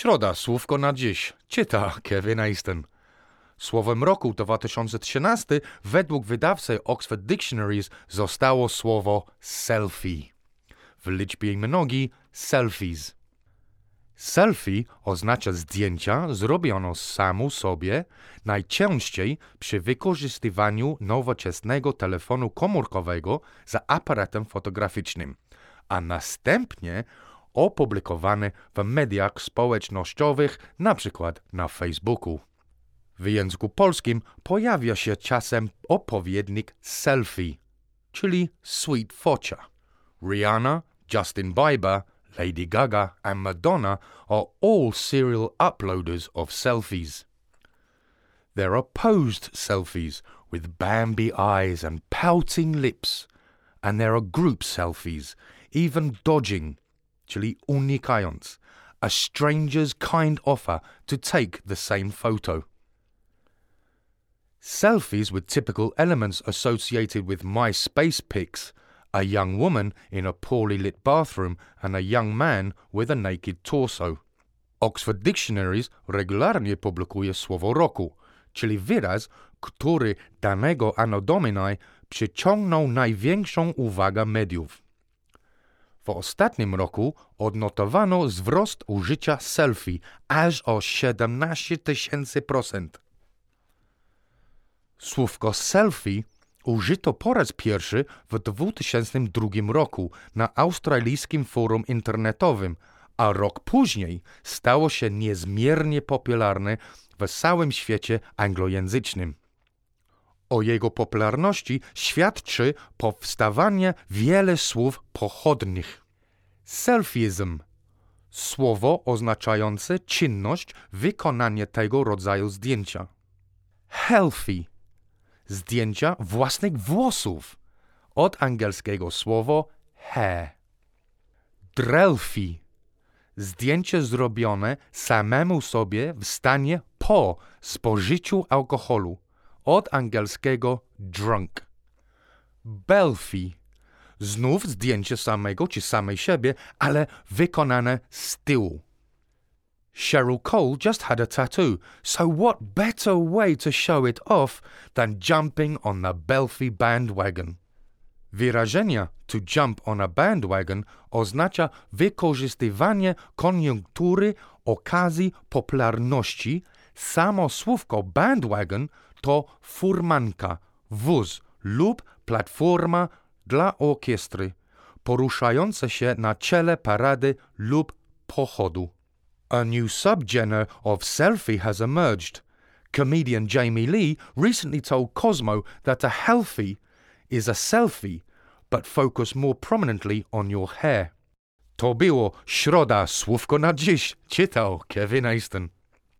Środa, słówko na dziś. Czyta Kevin Easton. Słowem roku 2013 według wydawcy Oxford Dictionaries zostało słowo selfie. W liczbie mnogi selfies. Selfie oznacza zdjęcia zrobiono samu sobie, najczęściej przy wykorzystywaniu nowoczesnego telefonu komórkowego za aparatem fotograficznym, a następnie opublikowane w mediach społecznościowych, np. na Facebooku. W języku polskim pojawia się czasem odpowiednik selfie, czyli sweet focia. Rihanna, Justin Bieber, Lady Gaga, and Madonna are all serial uploaders of selfies. There are posed selfies with Bambi eyes and pouting lips, and there are group selfies, even dodging, czyli unikając, a stranger's kind offer to take the same photo. Selfies with typical elements associated with MySpace pics a young woman in a poorly lit bathroom and a young man with a naked torso. Oxford Dictionaries regularnie publikuje słowo roku, czyli wyraz, który danego anno domini przyciągnął największą uwagę mediów. W ostatnim roku odnotowano wzrost użycia selfie aż o 17 tysięcy procent. Słówko selfie użyto po raz pierwszy w 2002 roku na australijskim forum internetowym, a rok później stało się niezmiernie popularne w całym świecie anglojęzycznym. O jego popularności świadczy powstawanie wiele słów pochodnych. Selfism słowo oznaczające czynność wykonanie tego rodzaju zdjęcia. Healthy zdjęcia własnych włosów od angielskiego słowo hair. Drelfi zdjęcie zrobione samemu sobie w stanie po spożyciu alkoholu od angielskiego drunk. Belfi znów zdjęcie samego czy samej siebie, ale wykonane z tyłu. Cheryl Cole just had a tattoo, so what better way to show it off than jumping on the Belfie bandwagon? Wyrażenie to jump on a bandwagon oznacza wykorzystywanie koniunktury, okazji, popularności. Samo słówko bandwagon to furmanka, wóz lub platforma dla orkiestry, poruszająca się na czele parady lub pochodu. A new subgenre of selfie has emerged. Comedian Jamie Lee recently told Cosmo that a healthy is a selfie, but focus more prominently on your hair. To było Środa Słówko na dziś, czytał Kevin Aston.